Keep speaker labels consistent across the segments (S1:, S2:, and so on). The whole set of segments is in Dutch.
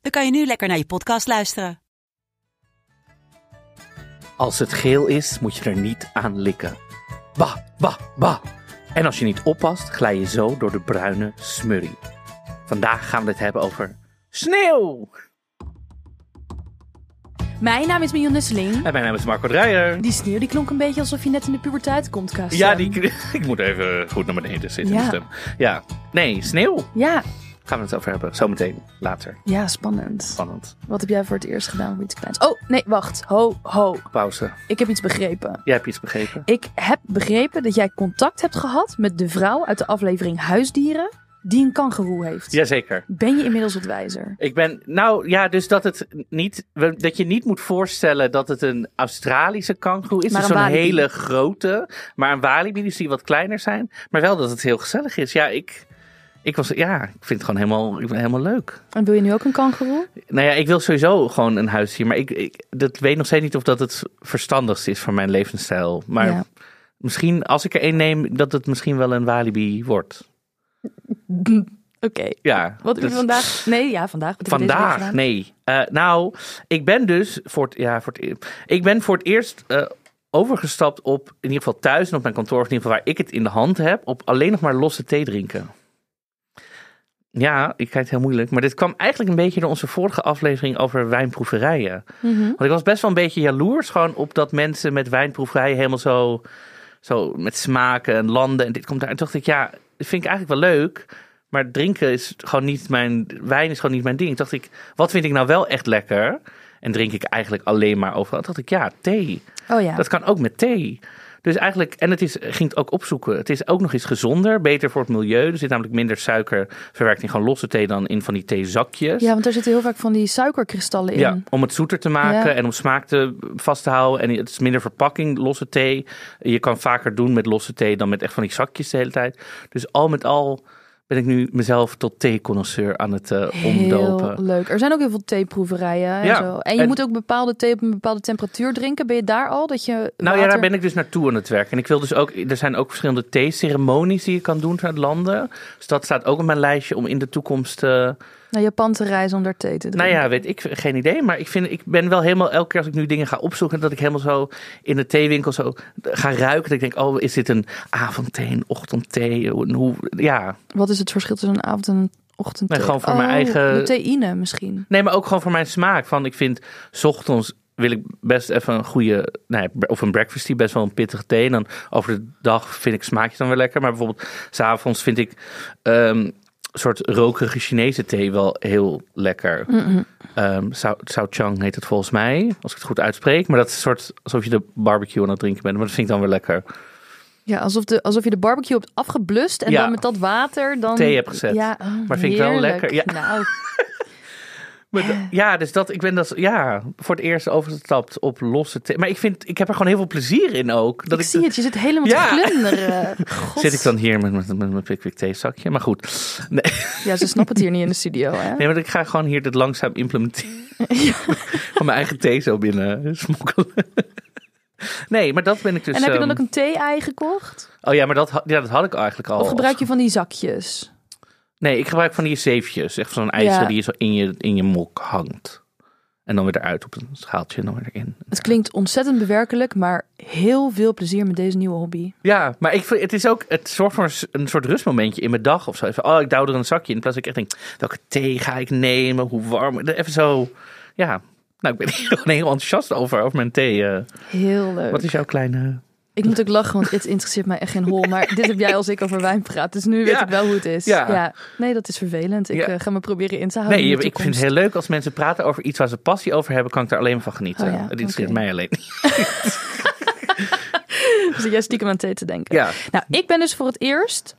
S1: dan kan je nu lekker naar je podcast luisteren.
S2: Als het geel is, moet je er niet aan likken. Bah, bah, bah. En als je niet oppast, glij je zo door de bruine smurrie. Vandaag gaan we het hebben over sneeuw.
S3: Mijn naam is Mion Nusseling.
S2: En mijn naam is Marco Dreyer.
S3: Die sneeuw die klonk een beetje alsof je net in de puberteit komt, Kast.
S2: Ja, die, ik moet even goed naar beneden zitten.
S3: Ja.
S2: Ja. Stem. ja. Nee, sneeuw.
S3: Ja,
S2: Gaan we het over hebben. Zometeen, later.
S3: ja, spannend.
S2: Spannend.
S3: Wat heb jij voor het eerst gedaan voor iets kleins? Oh, nee, wacht. Ho, ho.
S2: Pauze.
S3: Ik heb iets begrepen.
S2: Jij hebt iets begrepen?
S3: Ik heb begrepen dat jij contact hebt gehad met de vrouw uit de aflevering Huisdieren die een kangeroe heeft.
S2: Jazeker.
S3: Ben je inmiddels wat wijzer?
S2: Ik ben, nou ja, dus dat het niet, dat je niet moet voorstellen dat het een Australische kangoeroe is.
S3: Maar
S2: Dus
S3: een
S2: zo'n hele grote. Maar een walibi, dus die wat kleiner zijn. Maar wel dat het heel gezellig is. Ja, ik, ik was, ja, ik vind het gewoon helemaal, ik ben helemaal leuk.
S3: En wil je nu ook een kangeroe?
S2: Nou ja, ik wil sowieso gewoon een huis hier. Maar ik, ik dat weet nog steeds niet of dat het verstandigst is voor mijn levensstijl. Maar
S3: Ja.
S2: misschien, als ik er één neem, dat het misschien wel een walibi wordt.
S3: Oké.
S2: Ja.
S3: Wat
S2: dus-
S3: vandaag? Nee, ja, vandaag.
S2: Vandaag, nee. Eh, nou, ik ben dus voor het, ja, voor het, e- ik ben voor het eerst eh, overgestapt op, in ieder geval thuis en op mijn kantoor, of in ieder geval waar ik het in de hand heb, op alleen nog maar losse thee drinken. Ja, ik kijk het heel moeilijk. Maar dit kwam eigenlijk een beetje door onze vorige aflevering over wijnproeverijen.
S3: Mhm.
S2: Want ik was best wel een beetje jaloers gewoon op dat mensen met wijnproeverijen helemaal zo, zo met smaken en landen en dit komt daar. En toen dacht ik, ja, dat vind ik eigenlijk wel leuk. Maar drinken is gewoon niet mijn, wijn is gewoon niet mijn ding. Toen dacht ik, wat vind ik nou wel echt lekker? En drink ik eigenlijk alleen maar overal. Toen dacht ik, ja, thee.
S3: Oh ja.
S2: Dat kan ook met thee. Dus eigenlijk, en het is, ging het ook opzoeken. Het is ook nog eens gezonder, beter voor het milieu. Er zit namelijk minder suiker verwerkt in gewoon losse thee dan in van die theezakjes.
S3: Ja, want er zitten heel vaak van die suikerkristallen in.
S2: Ja, om het zoeter te maken
S3: Ja.
S2: en om smaak te, vast te houden. En het is minder verpakking, losse thee. Je kan vaker doen met losse thee dan met echt van die zakjes de hele tijd. Dus al met al ben ik nu mezelf tot theeconnoisseur aan het eh, omdopen.
S3: Heel leuk. Er zijn ook heel veel theeproeverijen en
S2: Ja,
S3: zo. En je
S2: en-
S3: moet ook bepaalde thee op een bepaalde temperatuur drinken. Ben je daar al? Dat je
S2: Nou ja, daar ben ik dus naartoe aan het werken. En ik wil dus ook, er zijn ook verschillende theeceremonies die je kan doen uit landen. Dus dat staat ook op mijn lijstje om in de toekomst... eh,
S3: naar Japan te reizen om daar thee te drinken.
S2: Nou ja, weet ik, geen idee. Maar ik, vind, ik ben wel helemaal, elke keer als ik nu dingen ga opzoeken, dat ik helemaal zo in de theewinkel zo ga ruiken. Dat ik denk, oh, is dit een avondthee, een ochtendthee? Hoe, hoe- ja.
S3: Wat is het verschil tussen een avond en een ochtendthee?
S2: Nee, gewoon voor mijn
S3: Oh,
S2: eigen-
S3: theïne misschien.
S2: Nee, maar ook gewoon voor mijn smaak. Van, ik vind, 's ochtends wil ik best even een goede, nee, of een breakfast tea, best wel een pittige thee. En dan over de dag vind ik smaakjes dan weer lekker. Maar bijvoorbeeld, s'avonds vind ik ehm, soort rokerige Chinese thee wel heel lekker. Ehm Sao, Sao Chang heet het volgens mij, als ik het goed uitspreek. Maar dat is een soort alsof je de barbecue aan het drinken bent. Maar dat vind ik dan weer lekker.
S3: Ja, alsof, de, alsof je de barbecue hebt afgeblust en
S2: Ja.
S3: dan met dat water dan...
S2: Thee hebt gezet.
S3: Ja, oh,
S2: Maar vind ik wel lekker, ja.
S3: Nou,
S2: Maar ja, dus dat, ik ben dat, ja, voor het eerst overgestapt op losse thee. Maar ik vind, ik heb er gewoon heel veel plezier in ook. Dat
S3: ik zie het. Je zit helemaal
S2: Ja.
S3: te glunderen. God.
S2: Zit ik dan hier met, met, met mijn Pickwick theezakje. Maar goed. Nee,
S3: Ja, ze snappen het hier niet in de studio, hè?
S2: nee, maar ik ga gewoon hier dit langzaam implementeren. Van mijn eigen thee zo binnen smokkelen. Nee, maar dat ben ik dus...
S3: en heb je dan
S2: ehm,
S3: ook een thee-ei gekocht?
S2: Oh ja, maar dat, ja, dat had ik eigenlijk al.
S3: Of gebruik je van die zakjes?
S2: Nee, ik gebruik van die zeefjes. Echt zo'n ijzer
S3: Ja.
S2: die je zo in je, in je mok hangt. En dan weer eruit op een schaaltje en dan weer erin.
S3: Het klinkt ontzettend bewerkelijk, maar heel veel plezier met deze nieuwe hobby.
S2: Ja, maar ik vind, het is ook, het zorgt voor een, soort rustmomentje in mijn dag of zo. Even, oh, ik douw er een zakje in. In plaats dat ik echt denk, welke thee ga ik nemen? Hoe warm? Even zo, ja. Nou, ik ben hier gewoon heel enthousiast over, over mijn thee. eh.
S3: Heel leuk.
S2: Wat is jouw kleine...
S3: Ik moet ook lachen, want het interesseert mij echt geen hol. Maar dit heb jij als ik over wijn praat. Dus nu weet
S2: Ja.
S3: ik wel hoe het is.
S2: Ja.
S3: Nee, dat is vervelend. Ik
S2: Ja.
S3: eh, ga me proberen in te houden.
S2: Nee, ik vind het heel leuk als mensen praten over iets waar ze passie over hebben. Kan ik daar alleen maar van genieten.
S3: Oh
S2: Het interesseert mij alleen.
S3: Dus jij stiekem aan thee te denken.
S2: Ja.
S3: Nou, ik ben dus voor het eerst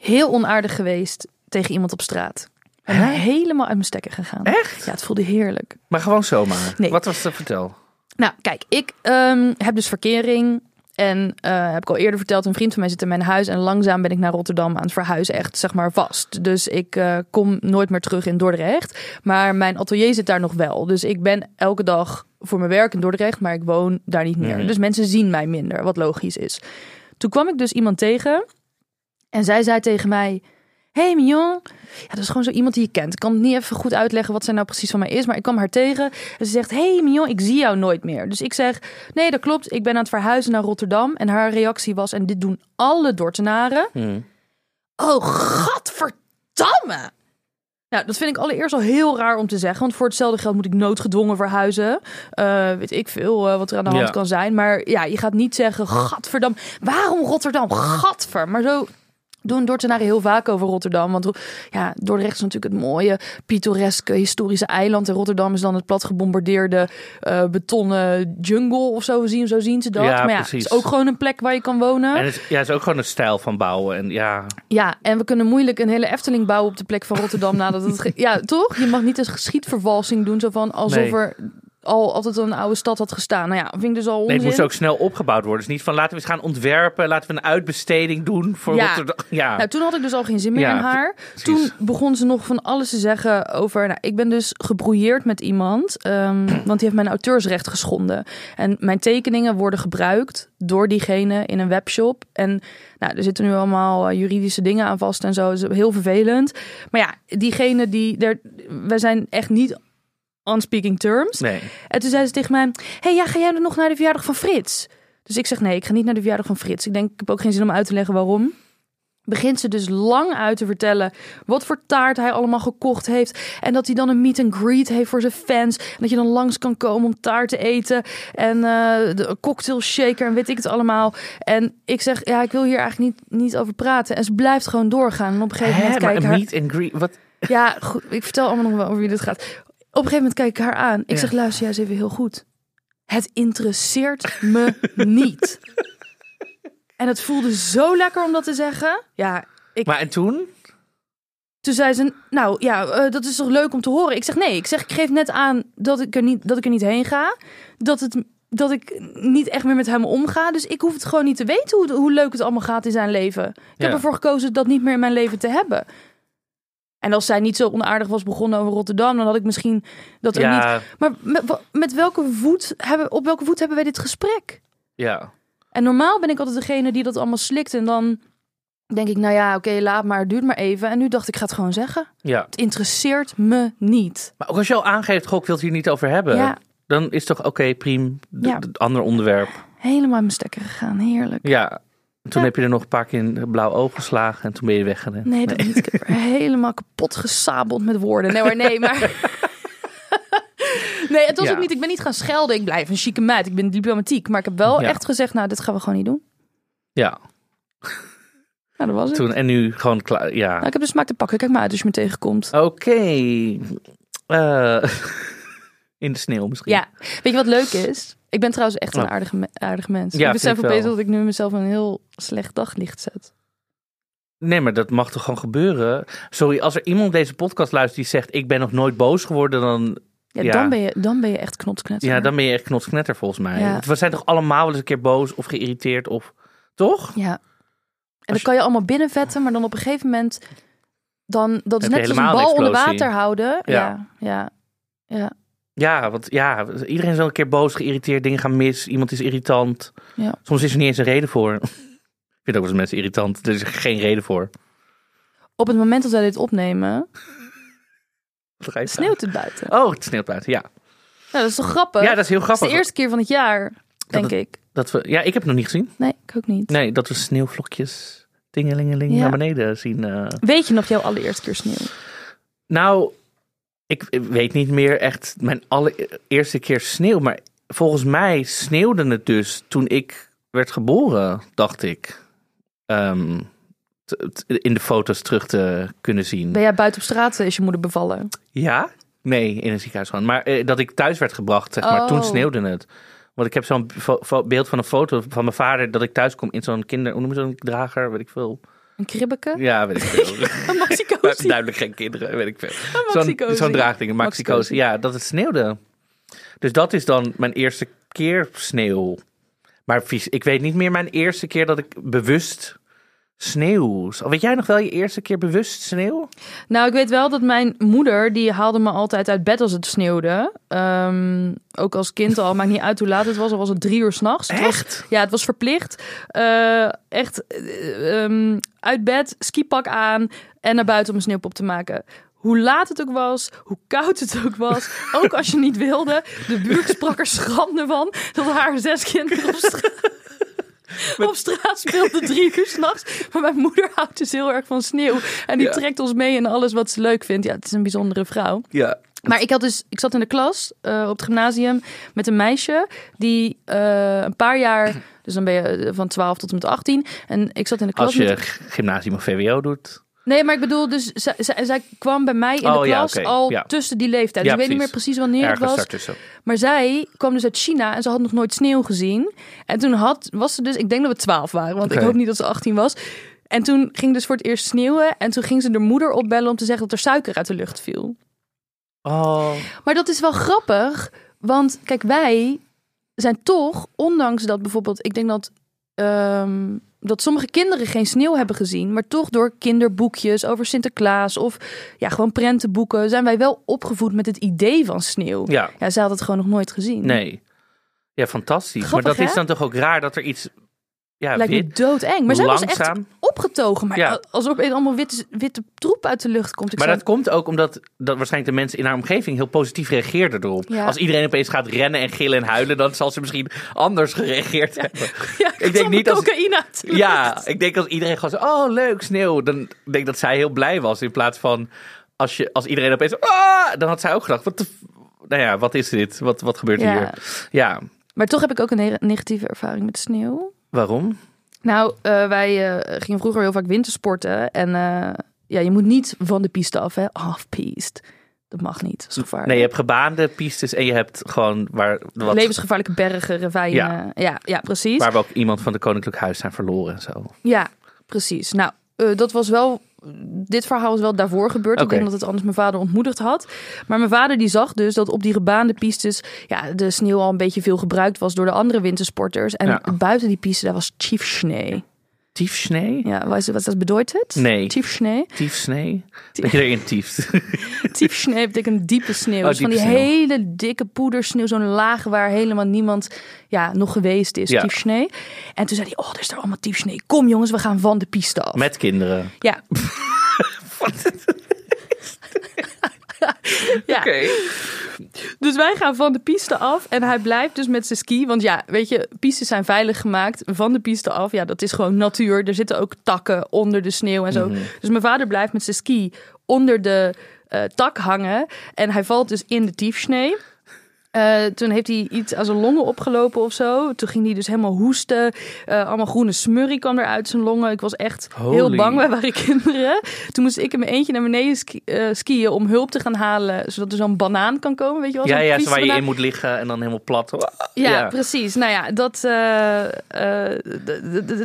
S3: heel onaardig geweest tegen iemand op straat. En
S2: Hè?
S3: helemaal uit mijn stekker gegaan.
S2: Echt?
S3: Ja, het voelde heerlijk.
S2: Maar gewoon zomaar.
S3: Nee.
S2: Wat was het? Vertel.
S3: Nou, kijk, ik ehm, heb dus verkering. En eh, heb ik al eerder verteld, een vriend van mij zit in mijn huis. En langzaam ben ik naar Rotterdam aan het verhuizen, echt zeg maar vast. Dus ik eh, kom nooit meer terug in Dordrecht. Maar mijn atelier zit daar nog wel. Dus ik ben elke dag voor mijn werk in Dordrecht, maar ik woon daar niet meer.
S2: Mhm.
S3: Dus mensen zien mij minder, wat logisch is. Toen kwam ik dus iemand tegen. En zij zei tegen mij... Hey Mignon. Ja, dat is gewoon zo iemand die je kent. Ik kan het niet even goed uitleggen wat zij nou precies van mij is. Maar ik kwam haar tegen. En ze zegt, hey Mignon, ik zie jou nooit meer. Dus ik zeg, nee dat klopt. Ik ben aan het verhuizen naar Rotterdam. En haar reactie was, en dit doen alle Dordtenaren.
S2: Hm.
S3: Oh, gadverdamme! Nou, dat vind ik allereerst al heel raar om te zeggen. Want voor hetzelfde geld moet ik noodgedwongen verhuizen. Eh, weet ik veel eh, wat er aan de hand
S2: Ja.
S3: kan zijn. Maar ja, je gaat niet zeggen, gadverdamme. Waarom Rotterdam? Gadver. Maar zo doen Dordtenaren heel vaak over Rotterdam. Want ja, Dordrecht is natuurlijk het mooie, pittoreske, historische eiland. En Rotterdam is dan het plat gebombardeerde eh, betonnen jungle of zo zien, zo zien ze dat.
S2: Ja,
S3: maar ja,
S2: precies.
S3: het is ook gewoon een plek waar je kan wonen.
S2: En het, is- ja, het is ook gewoon een stijl van bouwen. En ja,
S3: Ja, en we kunnen moeilijk een hele Efteling bouwen op de plek van Rotterdam nadat het... Ja, toch? Je mag niet een geschiedvervalsing doen, zo van alsof
S2: Nee.
S3: er al altijd een oude stad had gestaan. Nou ja, vind ik dus al onzin.
S2: nee, het moest ook snel opgebouwd worden. Dus niet van laten we eens gaan ontwerpen. Laten we een uitbesteding doen voor
S3: Ja.
S2: Rotterdam. Ja,
S3: Nou, toen had ik dus al geen zin meer
S2: Ja,
S3: in haar. Toen begon ze nog van alles te zeggen over... Nou, ik ben dus gebrouilleerd met iemand, ehm, want die heeft mijn auteursrecht geschonden. En mijn tekeningen worden gebruikt door diegene in een webshop. En nou, er zitten nu allemaal eh, juridische dingen aan vast en zo. Dat is heel vervelend. Maar ja, diegene die... Er, wij zijn echt niet on speaking terms.
S2: nee.
S3: En toen zei ze tegen mij: hey, ja, ga jij nog naar de verjaardag van Frits? Dus ik zeg: Nee, ik ga niet naar de verjaardag van Frits. Ik denk, ik heb ook geen zin om uit te leggen waarom. Begint ze dus lang uit te vertellen wat voor taart hij allemaal gekocht heeft. En dat hij dan een meet and greet heeft voor zijn fans. En dat je dan langs kan komen om taart te eten. En eh, de cocktail shaker en weet ik het allemaal. En ik zeg, ja, ik wil hier eigenlijk niet, niet over praten. En ze blijft gewoon doorgaan. En op een gegeven
S2: Hè,
S3: moment
S2: maar een
S3: haar...
S2: meet and greet. Wat?
S3: Ja, goed, ik vertel allemaal nog wel over wie dit gaat. Op een gegeven moment kijk ik haar aan. Ik
S2: Ja.
S3: zeg, luister jij eens even heel goed. Het interesseert me niet. En het voelde zo lekker om dat te zeggen. Ja, ik,
S2: Maar en toen?
S3: toen zei ze, nou ja, eh, dat is toch leuk om te horen. Ik zeg, nee, ik zeg, ik geef net aan dat ik er niet, dat ik er niet heen ga. Dat, het, dat ik niet echt meer met hem omga. Dus ik hoef het gewoon niet te weten hoe, hoe leuk het allemaal gaat in zijn leven. Ik heb ervoor gekozen dat niet meer in mijn leven te hebben. En als zij niet zo onaardig was begonnen over Rotterdam, dan had ik misschien dat er niet. Maar met, welke voet hebben, op welke voet hebben wij dit gesprek?
S2: ja.
S3: En normaal ben ik altijd degene die dat allemaal slikt. En dan denk ik, nou ja, oké, laat maar, het duurt maar even. En nu dacht ik, ga het gewoon zeggen.
S2: ja.
S3: Het interesseert me niet.
S2: Maar ook als je al aangeeft, goh, ik wil het hier niet over hebben.
S3: Ja.
S2: Dan is toch oké, prima.
S3: Ja.
S2: ander onderwerp.
S3: Helemaal in mijn stekker gegaan, heerlijk.
S2: Ja. Toen
S3: Ja.
S2: heb je er nog een paar keer in blauw oog geslagen en toen ben je weggerend.
S3: Nee, dat niet. Ik heb er helemaal kapot gesabeld met woorden. Nee hoor, nee, maar... Nee, het was
S2: Ja.
S3: ook niet... Ik ben niet gaan schelden. Ik blijf een chique meid. Ik ben diplomatiek. Maar ik heb wel
S2: Ja.
S3: echt gezegd, nou, dit gaan we gewoon niet doen.
S2: Ja,
S3: Nou, dat was het.
S2: toen en nu gewoon klaar. Ja.
S3: Nou, ik heb de smaak te pakken. Kijk maar uit als je me tegenkomt.
S2: Oké. Eh, in de sneeuw misschien.
S3: Ja, weet je wat leuk is? Ik ben trouwens echt een aardige, me- aardige mens.
S2: Ja,
S3: ik besef
S2: vind ik
S3: opeens
S2: wel.
S3: dat ik nu mezelf een heel slecht daglicht zet.
S2: Nee, maar dat mag toch gewoon gebeuren? Sorry, als er iemand deze podcast luistert die zegt... ik ben nog nooit boos geworden, dan...
S3: Ja,
S2: Ja.
S3: Dan, ben je, dan ben je echt knotsknetter.
S2: Ja, dan ben je echt knotsknetter volgens mij.
S3: Ja.
S2: Want We zijn toch allemaal wel eens een keer boos of geïrriteerd of... Toch?
S3: Ja. En dan
S2: je-
S3: kan je allemaal binnenvetten, maar dan op een gegeven moment... Dan, dat is
S2: Heb je
S3: net als een
S2: helemaal
S3: bal
S2: een
S3: onder
S2: explosie.
S3: water houden.
S2: Ja.
S3: Ja, ja, ja.
S2: Want ja, iedereen is wel een keer boos, geïrriteerd, dingen gaan mis, iemand is irritant.
S3: Ja.
S2: Soms is er niet eens een reden voor. Ik vind ook wel eens mensen irritant, er is geen reden voor.
S3: Op het moment dat wij dit opnemen, sneeuwt het buiten.
S2: Oh, het sneeuwt buiten, ja.
S3: Nou, dat is toch grappig?
S2: Ja, dat is heel
S3: Het is
S2: grappig.
S3: de eerste keer van het jaar, denk ik.
S2: Dat we, ja, ik heb het nog niet gezien.
S3: Nee, ik ook niet.
S2: Nee, dat we sneeuwvlokjes tingelingeling
S3: Ja.
S2: naar beneden zien. eh.
S3: Weet je nog jouw allereerste keer sneeuw?
S2: Nou, ik weet niet meer echt mijn allereerste keer sneeuw. Maar volgens mij sneeuwde het dus toen ik werd geboren, dacht ik. Ehm, in de foto's terug te kunnen zien.
S3: Ben jij buiten op straat, is je moeder bevallen?
S2: Ja? Nee, in een ziekenhuis gewoon. Maar eh, dat ik thuis werd gebracht, zeg maar.
S3: Oh.
S2: Toen sneeuwde het. Want ik heb zo'n beeld van een foto van mijn vader dat ik thuis kom in zo'n kinder... Hoe noem je zo'n drager? Weet ik veel.
S3: Een kribbeke?
S2: Ja, weet ik veel.
S3: Een maxicosi?
S2: duidelijk geen kinderen, weet ik veel. Zo'n zo'n draagding, een. Maxicosi. Ja, dat het sneeuwde. Dus dat is dan mijn eerste keer sneeuw. Maar vies, ik weet niet meer mijn eerste keer dat ik bewust sneeuw... Weet jij nog wel je eerste keer bewust sneeuw?
S3: Nou, ik weet wel dat mijn moeder, die haalde me altijd uit bed als het sneeuwde. Ehm, ook als kind al, maakt niet uit hoe laat het was. Al was het drie uur s'nachts.
S2: Echt?
S3: Ja, het was verplicht. Eh, echt eh, ehm, uit bed, skipak aan en naar buiten om een sneeuwpop te maken. Hoe laat het ook was, hoe koud het ook was. Ook als je niet wilde. De buurt sprak er schande van dat haar zes kinderen op straat, op straat speelden drie uur s'nachts. Maar mijn moeder houdt dus heel erg van sneeuw. En die
S2: Ja.
S3: trekt ons mee in alles wat ze leuk vindt. Ja, het is een bijzondere vrouw.
S2: Ja.
S3: Maar ik, had dus, ik zat in de klas eh, op het gymnasium met een meisje die eh, een paar jaar, dus dan ben je eh, van 12 tot en met 18. En ik zat in de klas.
S2: Als je
S3: met-
S2: gymnasium of VWO doet.
S3: Nee, maar ik bedoel, dus zij, zij, zij kwam bij mij in de
S2: Oh, ja,
S3: klas al
S2: ja.
S3: tussen die leeftijd. Dus ik weet niet meer
S2: precies.
S3: wanneer het was. Maar zij kwam dus uit China en ze had nog nooit sneeuw gezien. En toen had, was ze dus, ik denk dat we 12 waren, want ik hoop niet dat ze 18 was. En toen ging dus voor het eerst sneeuwen. En toen ging ze de moeder opbellen om te zeggen dat er suiker uit de lucht viel.
S2: Oh,
S3: Maar dat is wel grappig, want kijk, wij zijn toch, ondanks dat bijvoorbeeld, ik denk dat, ehm, dat sommige kinderen geen sneeuw hebben gezien, maar toch door kinderboekjes over Sinterklaas of ja, gewoon prentenboeken, zijn wij wel opgevoed met het idee van sneeuw.
S2: ja.
S3: Ja, zij had het gewoon nog nooit gezien.
S2: Nee. Ja, fantastisch.
S3: Grappig,
S2: maar dat is dan toch ook raar dat er iets... Ja,
S3: Lijkt me
S2: wit,
S3: doodeng. Maar zij was echt. Opgetogen. Maar
S2: Ja.
S3: als er allemaal witte, witte troep uit de lucht komt. Ik
S2: Maar
S3: zou-
S2: dat komt ook omdat dat waarschijnlijk de mensen in haar omgeving heel positief reageerden erop.
S3: Ja.
S2: Als iedereen opeens gaat rennen en gillen en huilen, dan zal ze misschien anders gereageerd hebben.
S3: ja,
S2: ik denk niet als-. Ja, ik denk als iedereen gewoon zo, oh leuk, sneeuw. Dan denk ik dat zij heel blij was. In plaats van, als, je, als iedereen opeens, ah, dan had zij ook gedacht, wat de, nou ja, wat is dit? Wat, wat gebeurt hier? Ja,
S3: Maar toch heb ik ook een ne- negatieve ervaring met sneeuw.
S2: waarom?
S3: Nou, eh, wij eh, gingen vroeger heel vaak wintersporten. En eh, ja, je moet niet van de piste af, hè. Off-piste. Dat mag niet. Dat is gevaarlijk.
S2: Nee, je hebt gebaande pistes en je hebt gewoon waar, wat,
S3: Levensgevaarlijke bergen, ravijnen.
S2: Ja.
S3: Ja. Ja, precies.
S2: waar we ook iemand van de Koninklijk Huis zijn verloren en zo.
S3: Ja, precies. Nou, dat was wel. Dit verhaal was wel daarvoor gebeurd. Ik
S2: Oké.
S3: denk dat het anders mijn vader ontmoedigd had. Maar mijn vader die zag dus dat op die gebaande pistes ja, de sneeuw al een beetje veel gebruikt was door de andere wintersporters. En
S2: Ja.
S3: buiten die piste daar was Tiefschnee. Ja, wat, wat dat betekent?
S2: Nee.
S3: Tiefschnee.
S2: Tiefsnee? Dat je erin tieft.
S3: Tiefschnee betekent diepe sneeuw.
S2: Oh,
S3: dus van die
S2: sneeuw.
S3: hele dikke poedersneeuw. Zo'n laag waar helemaal niemand ja, nog geweest is.
S2: Ja.
S3: Tiefschnee. En toen zei hij, oh, er is er allemaal tiefschnee. Kom jongens, we gaan van de piste af.
S2: Met kinderen.
S3: Ja. ja.
S2: Oké.
S3: Dus wij gaan van de piste af en hij blijft dus met zijn ski. Want ja, weet je, pistes zijn veilig gemaakt. Van de piste af, ja, dat is gewoon natuur. Er zitten ook takken onder de sneeuw en zo.
S2: Mhm.
S3: Dus mijn vader blijft met zijn ski onder de eh, tak hangen. En hij valt dus in de tiefsnee. Eh, toen heeft hij iets aan zijn longen opgelopen of zo. Toen ging hij dus helemaal hoesten. Eh, allemaal groene smurrie kwam er uit zijn longen. Ik was echt heel bang. Wij waren kinderen. Toen moest ik in mijn eentje naar beneden ski- eh, skiën om hulp te gaan halen. Zodat er zo'n banaan kan komen. Weet je wel?
S2: Ja, ja, waar je in moet liggen en dan helemaal plat.
S3: Ja,
S2: Ja.
S3: precies. Nou ja, dat,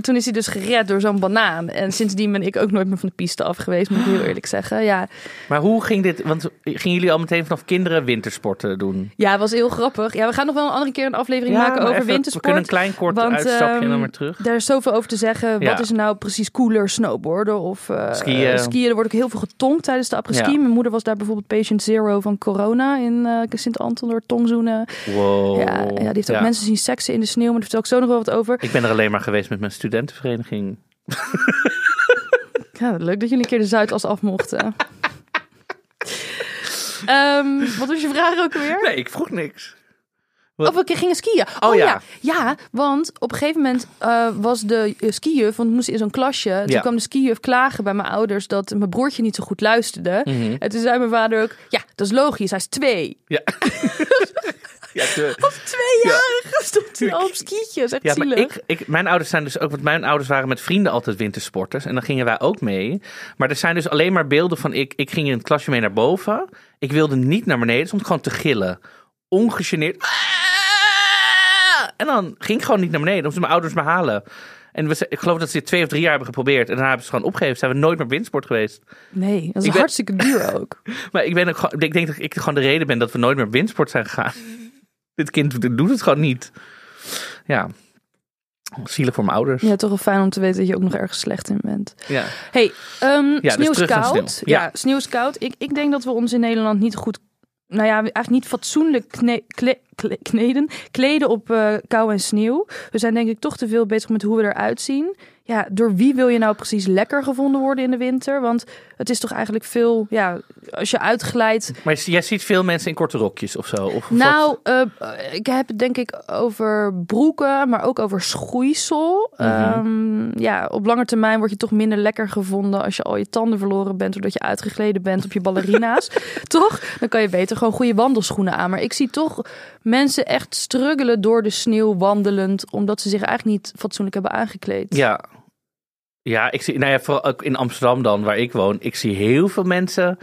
S3: toen is hij dus gered door zo'n banaan. En sindsdien ben ik ook nooit meer van de piste af geweest, moet ik heel eerlijk zeggen. Ja,
S2: Maar hoe ging dit? Want gingen jullie al meteen vanaf kinderen wintersporten doen?
S3: ja was heel grappig. Ja, we gaan nog wel een andere keer een aflevering maken
S2: maar
S3: over
S2: even-
S3: wintersport.
S2: We kunnen een klein kort
S3: Want,
S2: uitstapje dan
S3: ehm,
S2: weer terug.
S3: Daar is zoveel over te zeggen.
S2: Ja.
S3: Wat is nou precies cooler? Snowboarden of eh,
S2: Skiën.
S3: eh, skiën. Er wordt ook heel veel getonkt tijdens de après-ski.
S2: Ja.
S3: Mijn moeder was daar bijvoorbeeld patient zero van corona in eh Sint-Anton door tongzoenen.
S2: Wow.
S3: Ja, ja, die heeft ook mensen zien seksen in de sneeuw. Maar daar vertel ik zo nog wel wat over.
S2: Ik ben er alleen maar geweest met mijn studentenvereniging.
S3: Ja, leuk dat jullie een keer de Zuidas af mochten. Ehm, wat was je vraag ook weer?
S2: Nee, ik vroeg niks. Wat?
S3: Of we gingen skiën. Oh,
S2: Oh,
S3: ja.
S2: ja.
S3: ja. want op een gegeven moment eh, was de uh, skijuf, want we moesten in zo'n klasje. Toen kwam de skijuf klagen bij mijn ouders dat mijn broertje niet zo goed luisterde.
S2: Mhm.
S3: En toen zei mijn vader ook, ja, dat is logisch, hij is twee.
S2: Ja. ja, de-
S3: Tweejarige stond hij al op skietjes, echt
S2: Ja, maar ik, ik, mijn ouders zijn dus ook, want mijn ouders waren met vrienden altijd wintersporters. En dan gingen wij ook mee. Maar er zijn dus alleen maar beelden van ik. Ik ging in het klasje mee naar boven. Ik wilde niet naar beneden, stond gewoon te gillen. Ongegeneerd. En dan ging ik gewoon niet naar beneden. Dan moesten mijn ouders me halen. En we, ik geloof dat ze dit twee of drie jaar hebben geprobeerd. En daarna hebben ze gewoon opgegeven. Zijn we nooit meer windsport geweest.
S3: Nee, dat is
S2: ben-
S3: hartstikke duur ook.
S2: Maar ik, ben ook, ik denk dat ik gewoon de reden ben dat we nooit meer windsport zijn gegaan. Dit kind doet- het gewoon niet. Ja. Zielig voor mijn ouders.
S3: Ja, toch wel fijn om te weten dat je ook nog ergens slecht in bent.
S2: Ja.
S3: Hey, ehm
S2: dus
S3: sneeuw is koud.
S2: sneeuw.
S3: Ja,
S2: Ja.
S3: sneeuw is koud. Ik, ik denk dat we ons in Nederland niet goed... Nou ja, eigenlijk niet fatsoenlijk kne, kle- kle- kneden, kleden op eh, kou en sneeuw. We zijn denk ik toch te veel bezig met hoe we eruit zien. Ja, door wie wil je nou precies lekker gevonden worden in de winter? Want het is toch eigenlijk veel... Ja, als je uitglijdt...
S2: Maar jij ziet veel mensen in korte rokjes of zo. Of, of
S3: Nou, eh, ik heb het denk ik over broeken, maar ook over schoeisel.
S2: Mhm.
S3: Ehm, ja, op lange termijn word je toch minder lekker gevonden als je al je tanden verloren bent doordat je uitgegleden bent op je ballerina's. toch? Dan kan je beter gewoon goede wandelschoenen aan. Maar ik zie toch mensen echt struggelen door de sneeuw wandelend, omdat ze zich eigenlijk niet fatsoenlijk hebben aangekleed.
S2: Ja. Ja, ik zie, nou ja, vooral ook in Amsterdam dan, waar ik woon. Ik zie heel veel mensen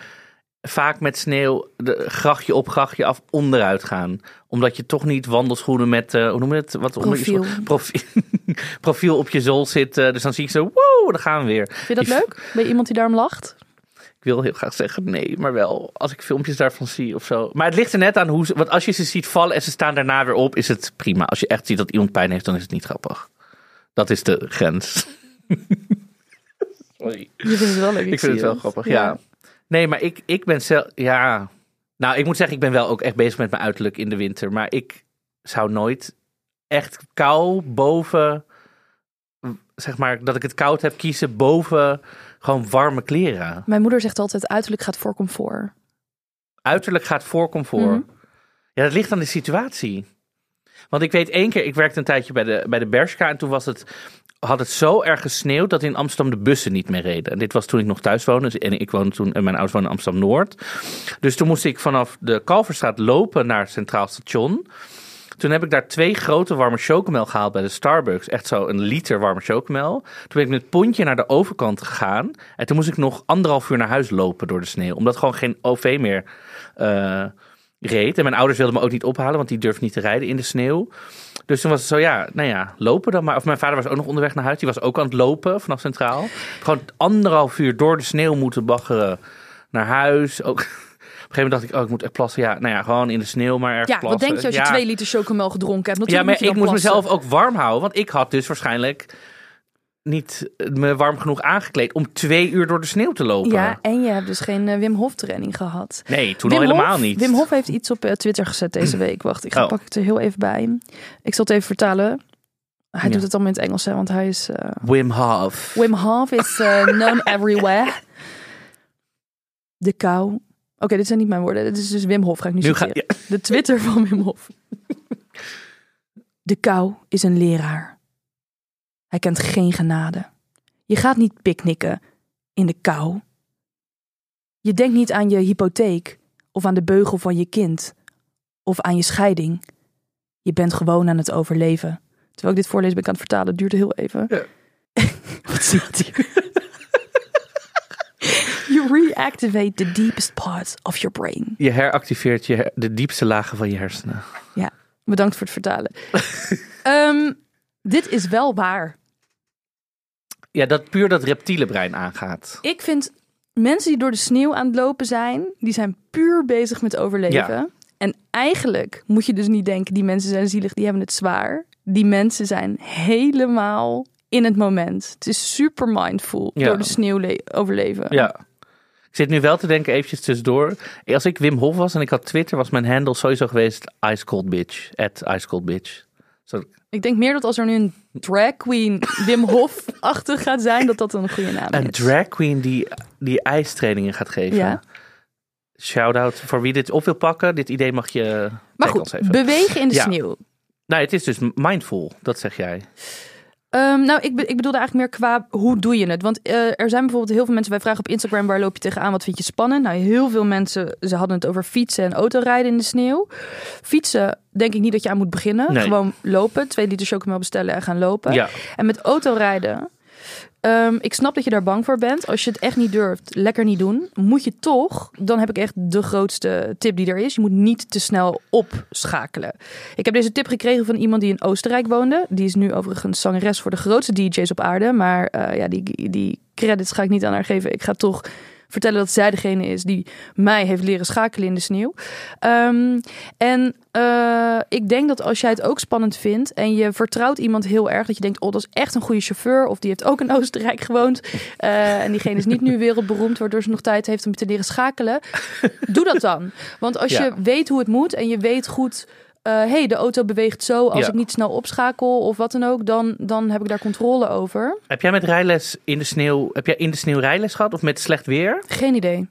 S2: vaak met sneeuw de grachtje op, grachtje af onderuit gaan. Omdat je toch niet wandelschoenen met, eh, hoe noem je het? Wat, onder je
S3: Profiel.
S2: profiel, profiel op je zool zit. eh, dus dan zie ik zo, wow, daar gaan we weer.
S3: Vind je dat
S2: Die-
S3: leuk? Ben je iemand die daarom lacht?
S2: Ik wil heel graag zeggen nee, maar wel als ik filmpjes daarvan zie of zo. Maar het ligt er net aan hoe ze, want als je ze ziet vallen en ze staan daarna weer op, is het prima. Als je echt ziet dat iemand pijn heeft, dan is het niet grappig. Dat is de grens. Sorry.
S3: Je vindt het wel leuk.
S2: Ik vind het wel grappig, ja. Nee, maar ik, ik ben zelf, ja. Nou, ik moet zeggen, ik ben wel ook echt bezig met mijn uiterlijk in de winter. Maar ik zou nooit echt kou boven, zeg maar, dat ik het koud heb kiezen boven gewoon warme kleren.
S3: Mijn moeder zegt altijd uiterlijk gaat voor comfort.
S2: uiterlijk gaat voor comfort.
S3: Mhm.
S2: Ja, dat ligt aan de situatie. Want ik weet één keer, ik werkte een tijdje bij de, bij de Bershka en toen was het, had het zo erg gesneeuwd dat in Amsterdam de bussen niet meer reden. En dit was toen ik nog thuis woonde dus- en ik woonde toen, en mijn ouders woonden in Amsterdam-Noord. Dus toen moest ik vanaf de Kalverstraat lopen naar het Centraal Station. Toen heb ik daar twee grote warme chocomel gehaald bij de Starbucks. Echt zo een liter warme chocomel. Toen ben ik met het pontje naar de overkant gegaan. En toen moest ik nog anderhalf uur naar huis lopen door de sneeuw. Omdat gewoon geen OV meer eh, reed. En mijn ouders wilden me ook niet ophalen, want die durfden niet te rijden in de sneeuw. Dus toen was het zo, ja, nou ja, lopen dan maar. Of mijn vader was ook nog onderweg naar huis. Die was ook aan het lopen vanaf Centraal. Gewoon anderhalf uur door de sneeuw moeten baggeren naar huis. Ook... Op een gegeven moment dacht ik, oh, ik moet echt plassen. Ja, nou ja, gewoon in de sneeuw maar ergens
S3: Ja, wat denk je als je
S2: Ja.
S3: twee liter chocomel gedronken hebt?
S2: Ja,
S3: Natuurlijk
S2: maar
S3: moet je
S2: ik moest
S3: plassen.
S2: mezelf ook warm houden. Want ik had dus waarschijnlijk niet me warm genoeg aangekleed om twee uur door de sneeuw te lopen.
S3: Ja, en je hebt dus geen eh, Wim Hof training gehad.
S2: Nee, toen
S3: Wim
S2: al helemaal niet.
S3: Wim Hof heeft iets op eh, Twitter gezet deze week. Wacht, ik ga
S2: Oh.
S3: pak het er heel even bij. Ik zal het even vertalen. Hij
S2: Ja.
S3: doet het allemaal in het Engels, hè, want hij is... eh,
S2: Wim Hof.
S3: Wim Hof is eh, known everywhere. De kou. Oké, dit zijn niet mijn woorden. Dit is dus Wim Hof, ga ik nu,
S2: Nu ga, ja,
S3: De Twitter van Wim Hof. De kou is een leraar. Hij kent geen genade. Je gaat niet picknicken in de kou. Je denkt niet aan je hypotheek of aan de beugel van je kind of aan je scheiding. Je bent gewoon aan het overleven. Terwijl ik dit voorlees ben ik aan het vertalen. Het duurde heel even.
S2: Ja.
S3: Wat staat hier? you reactivate the deepest parts of your brain.
S2: je heractiveert je, her- de diepste lagen van je hersenen.
S3: Bedankt voor het vertalen. Ehm, dit is wel waar.
S2: Ja, dat puur dat reptiele brein aangaat.
S3: Ik vind mensen die door de sneeuw aan het lopen zijn, die zijn puur bezig met overleven.
S2: Ja.
S3: En eigenlijk moet je dus niet denken, die mensen zijn zielig, die hebben het zwaar. Die mensen zijn helemaal in het moment. Het is super mindful
S2: Ja.
S3: door de sneeuw le- overleven.
S2: Ja. Ik zit nu wel te denken, eventjes tussendoor. Als ik Wim Hof was en ik had Twitter, was mijn handle sowieso geweest Ice Cold Bitch. At Ice Cold Bitch.
S3: Ik denk meer dat als er nu een drag queen Wim Hof-achtig gaat zijn, dat dat een goede naam
S2: een
S3: is.
S2: drag queen die, die ijstrainingen gaat geven.
S3: Ja.
S2: Shout-out voor wie dit op wil pakken. Dit idee mag je
S3: Maar goed, bewegen in de
S2: Ja.
S3: sneeuw.
S2: Nou, het is dus mindful, dat zeg jij.
S3: Ehm, nou, ik, be- ik bedoelde eigenlijk meer qua hoe doe je het? Want eh, er zijn bijvoorbeeld heel veel mensen, wij vragen op Instagram waar loop je tegenaan, wat vind je spannend? Nou, heel veel mensen, ze hadden het over fietsen en autorijden in de sneeuw. Fietsen denk ik niet dat je aan moet beginnen.
S2: Nee.
S3: Gewoon lopen, twee liter chocomel bestellen en gaan lopen.
S2: Ja,
S3: En met autorijden Ehm, ik snap dat je daar bang voor bent. Als je het echt niet durft, lekker niet doen. Moet je toch, dan heb ik echt de grootste tip die er is. Je moet niet te snel opschakelen. Ik heb deze tip gekregen van iemand die in Oostenrijk woonde. Die is nu overigens zangeres voor de grootste DJ's op aarde. Maar eh, ja, die, die credits ga ik niet aan haar geven. Ik ga toch vertellen dat zij degene is die mij heeft leren schakelen in de sneeuw. Ehm, en uh, ik denk dat als jij het ook spannend vindt en je vertrouwt iemand heel erg, dat je denkt, oh, dat is echt een goede chauffeur, of die heeft ook in Oostenrijk gewoond uh, en diegene is niet nu wereldberoemd, waardoor ze nog tijd heeft om te leren schakelen. Doe dat dan. Want als
S2: Ja.
S3: je weet hoe het moet en je weet goed eh hey, de auto beweegt zo als
S2: Ja.
S3: ik niet snel opschakel of wat dan ook, dan, dan heb ik daar controle over.
S2: Heb jij met rijles in de sneeuw, heb jij in de sneeuw rijles gehad of met slecht weer?
S3: Geen idee.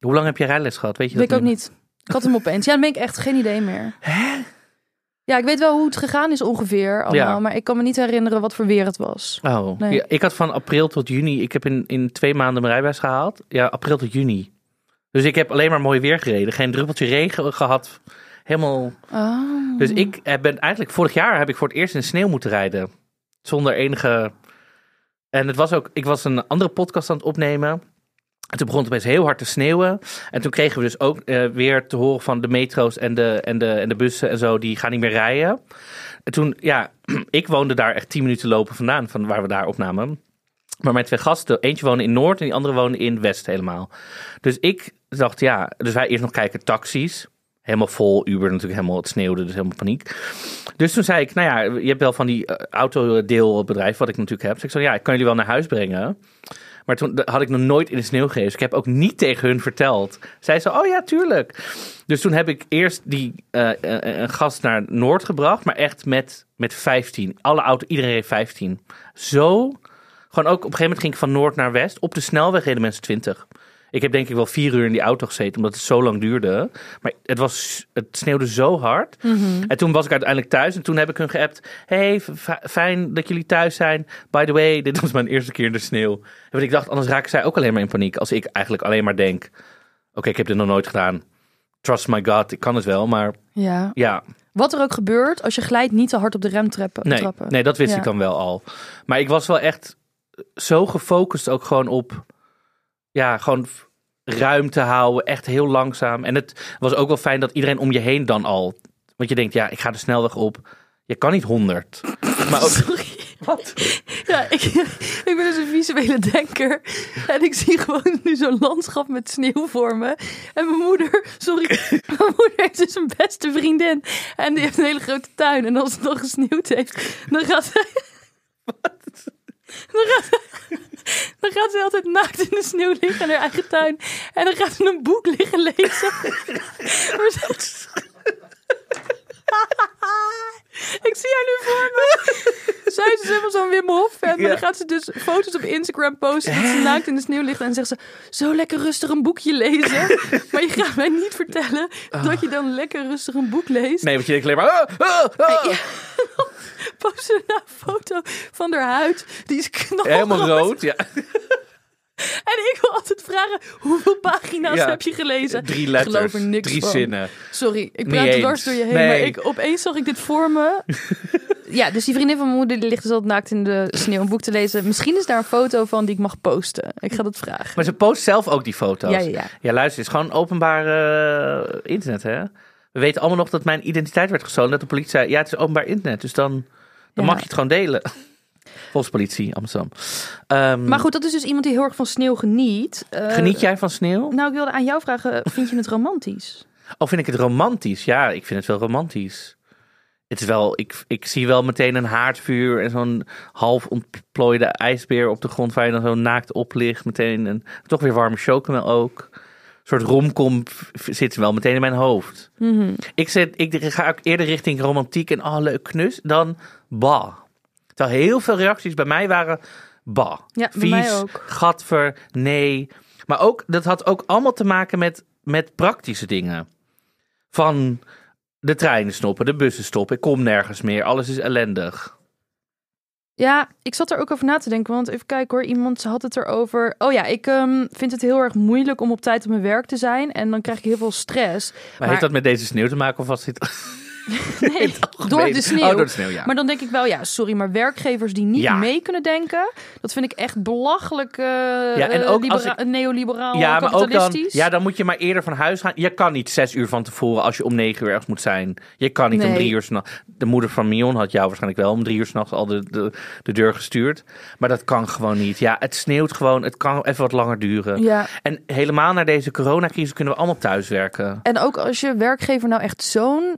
S2: Hoe lang heb je rijles gehad? Weet je
S3: Weet ik ook niet. Ik had hem opeens. Ja, dan ben ik echt geen idee meer. Ja, ik weet wel hoe het gegaan is ongeveer allemaal,
S2: Ja.
S3: maar ik kan me niet herinneren wat voor weer het was.
S2: Oh,
S3: Nee.
S2: ja, ik had van april tot juni, ik heb in, in twee maanden mijn rijbewijs gehaald. Ja, april tot juni. Dus ik heb alleen maar mooi weer gereden. Geen druppeltje regen gehad. Helemaal.
S3: Oh.
S2: Dus ik eh, ben eigenlijk, vorig jaar heb ik voor het eerst in de sneeuw moeten rijden. Zonder enige. En het was ook, ik was een andere podcast aan het opnemen. En toen begon het opeens heel hard te sneeuwen. En toen kregen we dus ook eh, weer te horen van de metro's en de, en, de, en de bussen en zo, die gaan niet meer rijden. En toen, ja, ik woonde daar echt 10 minuten lopen vandaan, van waar we daar opnamen. Maar mijn twee gasten, eentje woonde in Noord en die andere woonde in West helemaal. Dus ik dacht, ja, dus wij eerst nog kijken taxis. Helemaal vol, Uber natuurlijk helemaal, het sneeuwde, dus helemaal paniek. Dus toen zei ik, nou ja, je hebt wel van die eh, autodeelbedrijf, wat ik natuurlijk heb. Dus ik zei, ja, ik kan jullie wel naar huis brengen. Maar toen had ik nog nooit in de sneeuw gereden. Dus ik heb ook niet tegen hun verteld. Zij zei, oh ja, tuurlijk. Dus toen heb ik eerst die, eh, een gast naar Noord gebracht. Maar echt met, met 15. Alle auto, iedereen reed 15. Zo. Gewoon ook op een gegeven moment ging ik van Noord naar West. Op de snelweg reden mensen 20. Ik heb denk ik wel vier uur in die auto gezeten, omdat het zo lang duurde. Maar het, was, het sneeuwde zo hard. En toen was ik uiteindelijk thuis en toen heb ik hun geappt. Hey, fijn dat jullie thuis zijn. By the way, dit was mijn eerste keer in de sneeuw. Want ik dacht, anders raken zij ook alleen maar in paniek. Als ik eigenlijk alleen maar denk, oké, ik heb dit nog nooit gedaan. Trust my God, ik kan het wel, maar
S3: Ja.
S2: ja,
S3: Wat er ook gebeurt, als je glijdt niet te hard op de rem trappen,
S2: nee,
S3: trappen.
S2: nee dat wist
S3: Ja.
S2: ik dan wel al. Maar ik was wel echt zo gefocust ook gewoon op, ja, gewoon ruimte houden, echt heel langzaam. En het was ook wel fijn dat iedereen om je heen dan al, want je denkt, ja, ik ga de snelweg op. Je kan niet 100. Maar ook,
S3: Sorry. Ja, ik, ik ben dus een visuele denker. En ik zie gewoon nu zo'n landschap met sneeuw voor me. En mijn moeder, sorry, mijn moeder heeft dus een beste vriendin. En die heeft een hele grote tuin. En als het dan gesneeuwd heeft, dan gaat zij... Dan gaat, dan gaat ze altijd naakt in de sneeuw liggen in haar eigen tuin. En dan gaat ze een boek liggen lezen. Ik zie haar nu voor me. Zij is dus helemaal zo'n Wim Hof fan. Maar dan gaat ze dus foto's op Instagram posten dat ze naakt in de sneeuw ligt. En zegt ze, zo lekker rustig een boekje lezen. maar je gaat mij niet vertellen dat je dan lekker rustig een boek leest.
S2: nee, want je denkt alleen maar, ah, ah, ah.
S3: Post ze een foto van haar huid. Die is knalrood.
S2: helemaal rood. Ja.
S3: En ik wil altijd vragen, hoeveel pagina's
S2: Ja.
S3: heb je gelezen?
S2: Drie
S3: Ik
S2: letters,
S3: geloof er niks
S2: drie
S3: van.
S2: zinnen.
S3: Sorry, ik praat
S2: eens.
S3: dwars door je heen,
S2: Nee.
S3: maar ik, opeens zag ik dit voor me. ja, dus die vriendin van mijn moeder die ligt dus altijd naakt in de sneeuw een boek te lezen. Misschien is daar een foto van die ik mag posten. Ik ga dat vragen.
S2: Maar ze post zelf ook die foto's.
S3: Ja, ja, ja.
S2: Ja, luister, het is gewoon openbaar eh, internet, hè? We weten allemaal nog dat mijn identiteit werd gestolen. Dat de politie zei, ja, het is openbaar internet. Dus dan, dan
S3: Ja.
S2: mag je het gewoon delen. Volgens politie, Amsterdam. Ehm,
S3: Maar goed, dat is dus iemand die heel erg van sneeuw geniet. Eh,
S2: Geniet jij van sneeuw?
S3: Nou, ik wilde aan jou vragen, vind je het romantisch?
S2: Of vind ik het romantisch? Ja, ik vind het wel romantisch. Het is wel, ik, ik zie wel meteen een haardvuur en zo'n half ontplooide ijsbeer op de grond waar je dan zo naakt op ligt. Meteen een, toch weer warme chocomel ook. Een soort romcom zit wel meteen in mijn hoofd.
S3: Mhm.
S2: Ik, zit, ik ga ook eerder richting romantiek en oh leuk knus dan bah. Terwijl heel veel reacties bij mij waren bah.
S3: Ja,
S2: Vies, gadver, nee. Maar ook, dat had ook allemaal te maken met, met praktische dingen. Van de treinen stoppen, de bussen stoppen, ik kom nergens meer, alles is ellendig.
S3: Ja, ik zat er ook over na te denken. Want even kijken hoor, iemand had het erover. Oh ja, ik ehm, vind het heel erg moeilijk om op tijd op mijn werk te zijn. En dan krijg ik heel veel stress.
S2: Maar,
S3: Maar-
S2: heeft dat met deze sneeuw te maken of was dit...
S3: Nee, door de sneeuw.
S2: Oh, door de sneeuw, ja.
S3: Maar dan denk ik wel, ja, sorry, maar werkgevers die niet
S2: Ja.
S3: mee kunnen denken, dat vind ik echt belachelijk eh
S2: en
S3: eh,
S2: ook als
S3: neoliberaal,
S2: ja, maar ook dan, ja, dan moet je maar eerder van huis gaan. Je kan niet zes uur van tevoren als je om negen uur ergens moet zijn. Je kan niet om drie uur s'nachts. De moeder van Mion had jou waarschijnlijk wel om drie uur s'nachts al de, de, de deur gestuurd. Maar dat kan gewoon niet. Ja, het sneeuwt gewoon. Het kan even wat langer duren.
S3: Ja,
S2: En helemaal na deze coronacrisis kunnen we allemaal thuiswerken.
S3: en ook als je werkgever nou echt zo'n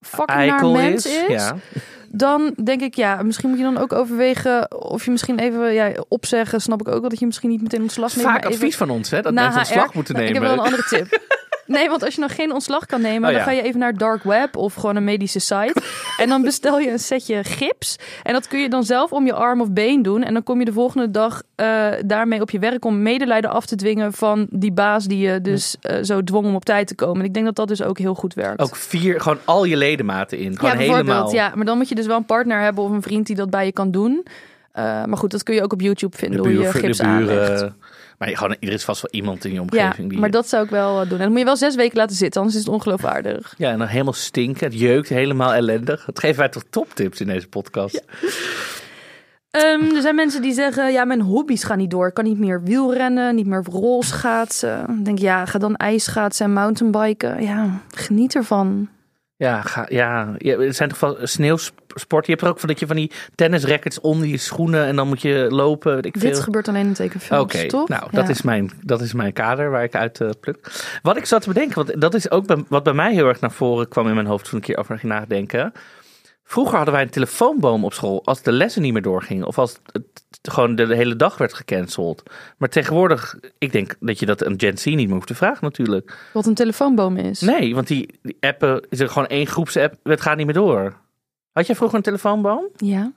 S3: fucking naar mens is,
S2: Ja.
S3: dan denk ik, ja, misschien moet je dan ook overwegen of je misschien even ja, opzeggen. Snap ik ook wel dat je misschien niet meteen ontslag neemt.
S2: Vaak
S3: maar even
S2: advies van ons, hè? Dat mensen ontslag moeten
S3: Nou,
S2: nemen.
S3: Ik heb wel een andere tip. Nee, want als je nog geen ontslag kan nemen,
S2: Oh, ja.
S3: dan ga je even naar dark web of gewoon een medische site. en dan bestel je een setje gips. En dat kun je dan zelf om je arm of been doen. En dan kom je de volgende dag eh, daarmee op je werk om medelijden af te dwingen van die baas die je dus eh, zo dwong om op tijd te komen. En ik denk dat dat dus ook heel goed werkt.
S2: Ook vier, gewoon al je ledematen in. Gewoon
S3: ja, bijvoorbeeld.
S2: helemaal.
S3: Ja, maar dan moet je dus wel een partner hebben of een vriend die dat bij je kan doen. Eh, maar goed, dat kun je ook op YouTube vinden
S2: De,
S3: hoe je gips aanlegt.
S2: Maar gewoon, er is vast wel iemand in je
S3: Ja,
S2: omgeving. die,
S3: maar dat zou ik wel eh, doen. En dan moet je wel zes weken laten zitten, anders is het ongeloofwaardig.
S2: Ja, en dan helemaal stinken. Het jeukt helemaal ellendig. Dat geven wij toch toptips in deze podcast.
S3: Ehm, er zijn mensen die zeggen, ja, mijn hobby's gaan niet door. Ik kan niet meer wielrennen, niet meer rolschaatsen. Ik denk, ja, ga dan ijsschaatsen en mountainbiken. Ja, geniet ervan.
S2: Ja, ga, ja, ja, er zijn toch wel sneeuwsport. Je hebt er ook van dat je van die tennisrackets onder je schoenen en dan moet je lopen. weet Ik
S3: Dit
S2: veel.
S3: gebeurt alleen in tekenfilms,
S2: Oké,
S3: toch?
S2: nou, dat, is mijn, dat is mijn kader waar ik uit eh, pluk. Wat ik zat te bedenken, want dat is ook bij- wat bij mij heel erg naar voren kwam in mijn hoofd toen ik een keer over ging nadenken. Vroeger hadden wij een telefoonboom op school als de lessen niet meer doorgingen. Of als het gewoon de hele dag werd gecanceld. Maar tegenwoordig, ik denk dat je dat aan Gen Z niet meer hoeft te vragen natuurlijk.
S3: Wat een telefoonboom is.
S2: Nee, want die, die appen, is er gewoon één groepsapp, het gaat niet meer door. Had jij vroeger een telefoonboom?
S3: Ja,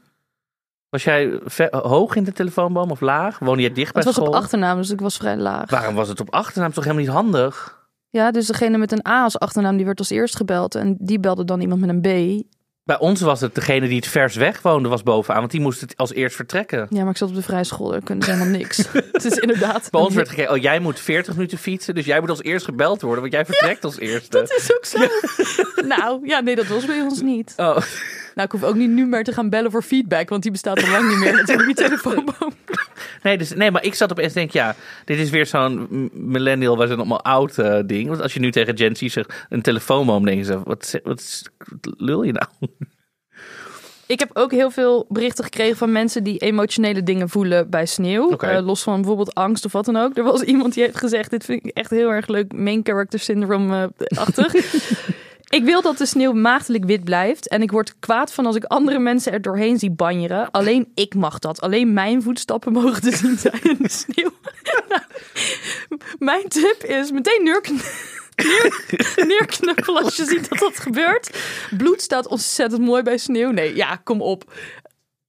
S2: Was jij hoog in de telefoonboom of laag? Woonde je dicht bij
S3: het was
S2: school?
S3: op achternaam, dus ik was vrij laag.
S2: Waarom was het op achternaam toch helemaal niet handig?
S3: Ja, dus degene met een A als achternaam, die werd als eerst gebeld. En die belde dan iemand met een B.
S2: Bij ons was het degene die het vers weg woonde, was bovenaan. Want die moest het als eerst vertrekken.
S3: Ja, maar ik zat op de vrije school, daar kunnen ze helemaal niks. het is inderdaad...
S2: Bij ons werd gekeken, oh jij moet 40 minuten fietsen. Dus jij moet als eerst gebeld worden, want jij vertrekt als eerste.
S3: Dat is ook zo. nou, ja, nee, dat was bij ons niet.
S2: Oh,
S3: Nou, ik hoef ook niet nu meer te gaan bellen voor feedback, want die bestaat al lang niet meer. Natuurlijk die telefoonboom.
S2: nee, dus, nee, maar ik zat opeens en denk, ja, dit is weer zo'n millennial, wij zijn allemaal oud eh, ding. Want als je nu tegen Gen Z zegt, een telefoonboom, denken ze, wat, wat, is- wat lul je nou?
S3: Ik heb ook heel veel berichten gekregen van mensen die emotionele dingen voelen bij sneeuw. Eh, los van bijvoorbeeld angst of wat dan ook. Er was iemand die heeft gezegd, dit vind ik echt heel erg leuk, main character syndrome-achtig. ik wil dat de sneeuw maagdelijk wit blijft. En ik word kwaad van als ik andere mensen er doorheen zie banjeren. Alleen ik mag dat. Alleen mijn voetstappen mogen te zien zijn in de sneeuw. Nou, mijn tip is meteen neer, neerknuppelen als je ziet dat dat gebeurt. Bloed staat ontzettend mooi bij sneeuw. Nee, ja, kom op.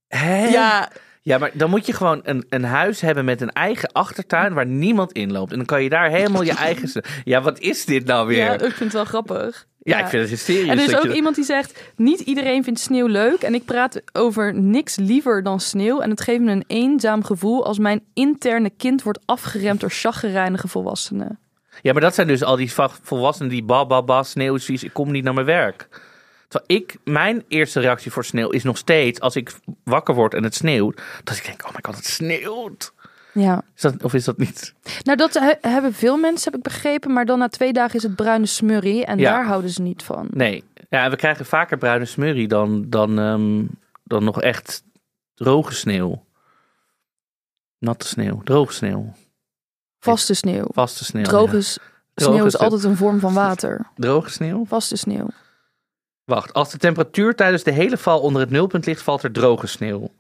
S2: Hè?
S3: Ja,
S2: Ja, maar dan moet je gewoon een, een huis hebben met een eigen achtertuin waar niemand in loopt. En dan kan je daar helemaal je eigen... Ja, wat is dit nou weer?
S3: Ja, ik vind het wel grappig.
S2: Ik vind het hysterisch.
S3: En er is ook
S2: je-
S3: iemand die zegt: Niet iedereen vindt sneeuw leuk. En ik praat over niks liever dan sneeuw. En het geeft me een eenzaam gevoel als mijn interne kind wordt afgeremd door chagrijnige volwassenen.
S2: Ja, maar dat zijn dus al die volwassenen die ba, ba, ba, sneeuw is vies, ik kom niet naar mijn werk. Terwijl ik, mijn eerste reactie voor sneeuw is nog steeds, als ik wakker word en het sneeuwt, dat ik denk, oh my god, het sneeuwt.
S3: Ja,
S2: Is dat, of is dat niet?
S3: nou dat he- hebben veel mensen, heb ik begrepen. Maar dan na twee dagen is het bruine smurrie. En
S2: Ja.
S3: daar houden ze niet van.
S2: Nee. Ja, we krijgen vaker bruine smurrie dan, dan, ehm, dan nog echt droge sneeuw. Natte sneeuw, droge sneeuw,
S3: Vaste sneeuw.
S2: vaste sneeuw.
S3: Droge
S2: ja.
S3: s-
S2: Droge
S3: sneeuw is
S2: sneeuw.
S3: altijd een vorm van water.
S2: Droge sneeuw?
S3: Vaste sneeuw.
S2: Wacht, als de temperatuur tijdens de hele val onder het nulpunt ligt, valt er droge sneeuw.